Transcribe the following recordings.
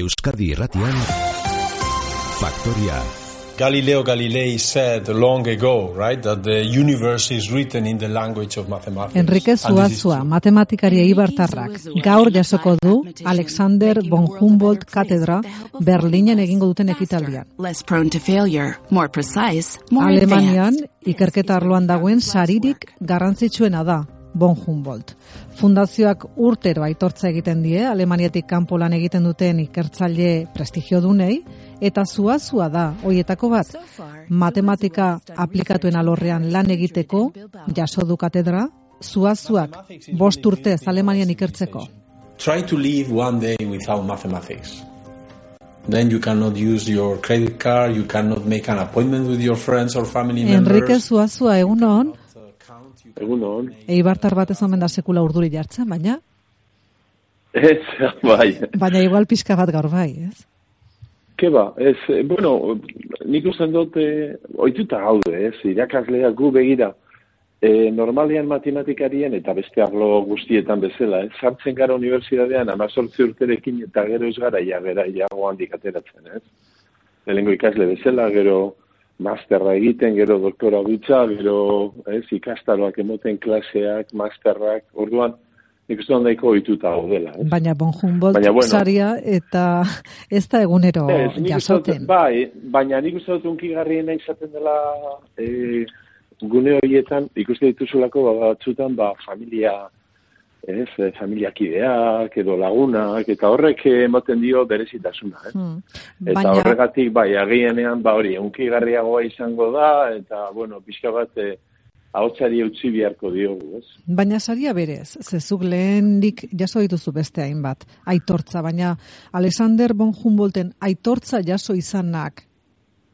Euskadi Irratian Factoria Galileo Galilei said long ago, right, that the universe is written in the language of mathematics. Enrique Zuazua, matematikaria eibartarrak, gaur jasoko du Alexander von Humboldt Katedra Berlinen egingo duten ekitaldian. less prone to failure, more precise, more Alemanian ikerketa arloan dagoen saririk garrantzitsuena da von Humboldt. Fundazioak urtero aitortza egiten die Alemaniatik kanpo lan egiten duten ikertzaile prestigiodunei eta zuazua da hoietako bat. Matematika aplikatuen alorrean lan egiteko jaso du katedra zuazuak bost urtez Alemanian ikertzeko. Try to live one day without mathematics. Then you cannot use your credit card, you cannot make an appointment with your friends or family members. Enrique Zuazua egunon, Egun hon. eibartar bat ez omen da sekula urduri jartzen, baina Ez, bai. baina igual pixka bat gaur bai, ez? Ke ba, ez, eh, bueno, nik usten dut, eh, oituta gaude, ez, irakasleak gu begira, eh, normalean matematikarien eta beste arlo guztietan bezala, ez, sartzen gara unibertsitatean amazortzi urterekin eta gero ez gara ja, gara iago handik ateratzen, ez. Lehenengo ikasle bezala, gero masterra egiten, gero doktora dutza, gero ez, ikastaroak emoten klaseak, masterrak, orduan, nik uste dut nahiko ohituta gaudela, ez. Baina bon Humboldt Baina, bueno. saria eta ez da egunero Ez, uste dut, jasoten. bai, baina nik uste dut unkigarriena izaten dela e, gune horietan, ikuste dituzulako ba, batzutan, ba, familia, ez, e, familiakideak edo lagunak, eta horrek ematen dio berezitasuna, ez? Hmm. Eta Baina horregatik, bai, agienean, ba hori, unkigarriagoa izango da, eta, bueno, pixka bat, e, ahotsari utzi beharko diogu, ez? baina saria berez, zezuk lehendik jaso dituzu beste hainbat, aitortza, baina Alexander von Humboldten aitortza jaso izanak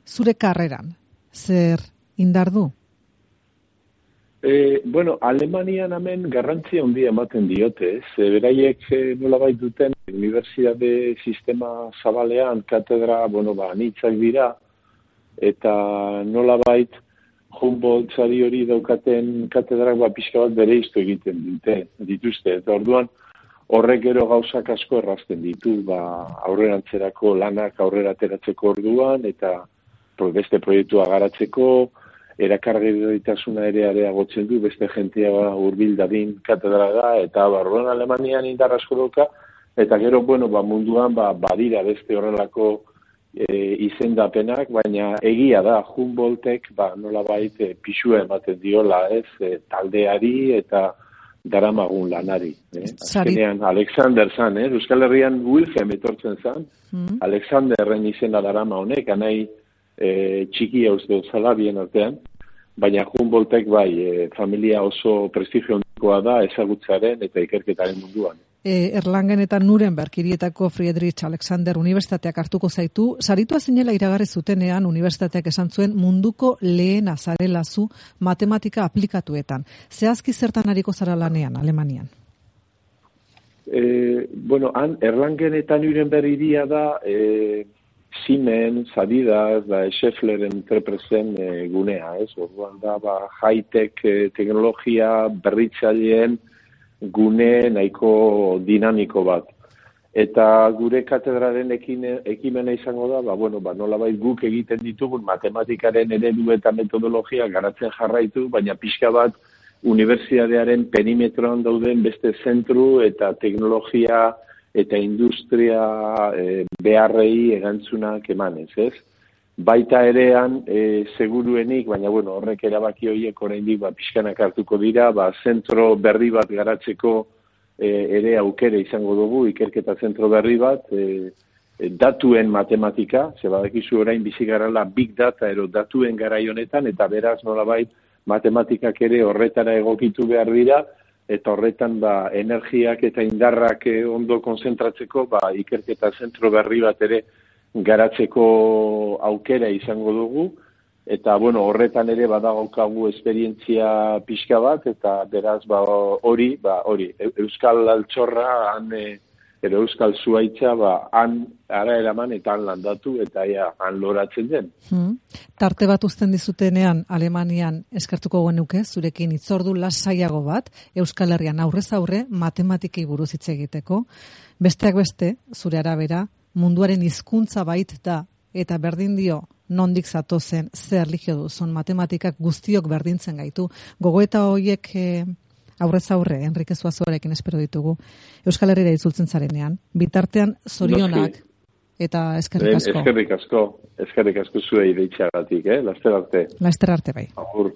zure karreran, zer indar du? E, bueno, Alemanian hemen garrantzia handia ematen diote, ez? E, beraiek e, nolabait duten unibertsitate sistema zabalean katedra, bueno, ba, anitzak dira, eta nolabait Humboldt sari hori daukaten katedrak ba, pixka bat bere iztu egiten dute, dituzte. Eta orduan, horrek gero gauzak asko errazten ditu, ba, aurrerantzerako lanak aurrera ateratzeko orduan, eta beste proiektua garatzeko, erakargaitasuna ere areagotzen du, beste jentea ba, hurbil dadin katedra da, eta barruan Alemanian indar asko dauka, eta gero, bueno, ba, munduan ba, badira beste horrelako e, izendapenak, baina egia da, Humboldtek, ba, nola baita, pixua ematen diola, ez, e, taldeari eta daramagun lanari. Eh? Azkenean, Alexander zan, eh? Euskal Herrian Wilhelm etortzen zan, Hmm? Alexanderren izena darama honek, anai e, txikia uste dut zala bien artean, baina Humboldtek bai, e, familia oso prestigio handikoa da ezagutzaren eta ikerketaren munduan. E, Erlangen eta Nuremberg hirietako Friedrich Alexander Unibertsitateak hartuko zaitu, saritua zinela iragarri zutenean Unibertsitateak esan zuen munduko lehen azarela zu matematika aplikatuetan. Zehazki zertan hariko zara lanean, Alemanian. E, bueno, han Erlangen eta Nuremberg iria da e, Siemens, Adidas, da Scheffleren entrepresen e, gunea, ez? Orduan da, ba, high-tech e, teknologia berritzaileen gune nahiko dinamiko bat. Eta gure katedraren ekine, ekimena izango da, ba, bueno, ba, nolabait guk egiten ditugun matematikaren eredu eta metodologia garatzen jarraitu, baina pixka bat unibertsitatearen perimetroan dauden beste zentru eta teknologia eta industria e, beharrei erantzunak emanez, ez? Baita erean, e, seguruenik, baina bueno, horrek erabaki horiek oraindik ba, pixkanak hartuko dira, ba, zentro berri bat garatzeko e, ere aukere izango dugu, ikerketa zentro berri bat, e, datuen matematika, ze badakizu orain bizi garala big data ero datuen garai honetan, eta beraz nolabait matematikak ere horretara egokitu behar dira, eta horretan ba, energiak eta indarrak eh, ondo konzentratzeko ba, ikerketa zentro berri bat ere garatzeko aukera izango dugu, eta bueno, horretan ere badagaukagu esperientzia pixka bat, eta beraz ba, hori, ba, hori, Eu- Euskal Altxorra, han, eh, edo Euskal Zuaitza, ba, han ara eraman eta han landatu, eta ja, han loratzen den. Hmm. Tarte bat uzten dizutenean Alemanian eskertuko genuke zurekin itzordu lasaiago bat Euskal Herrian aurrez aurre matematikei buruz hitz egiteko. Besteak beste, zure arabera, munduaren hizkuntza bait da, eta berdin dio, nondik zatozen, zer erlijio duzun, matematikak guztiok berdintzen gaitu. Gogoeta horiek e, aurrez aurre, Enrique Zuazuarekin espero ditugu, Euskal Herriera itzultzen zarenean. Bitartean, zorionak, eta eskerrik asko. Eskerrik asko, eskerrik asko zuei deitxagatik, eh? Laster arte. Laster arte bai. Agur.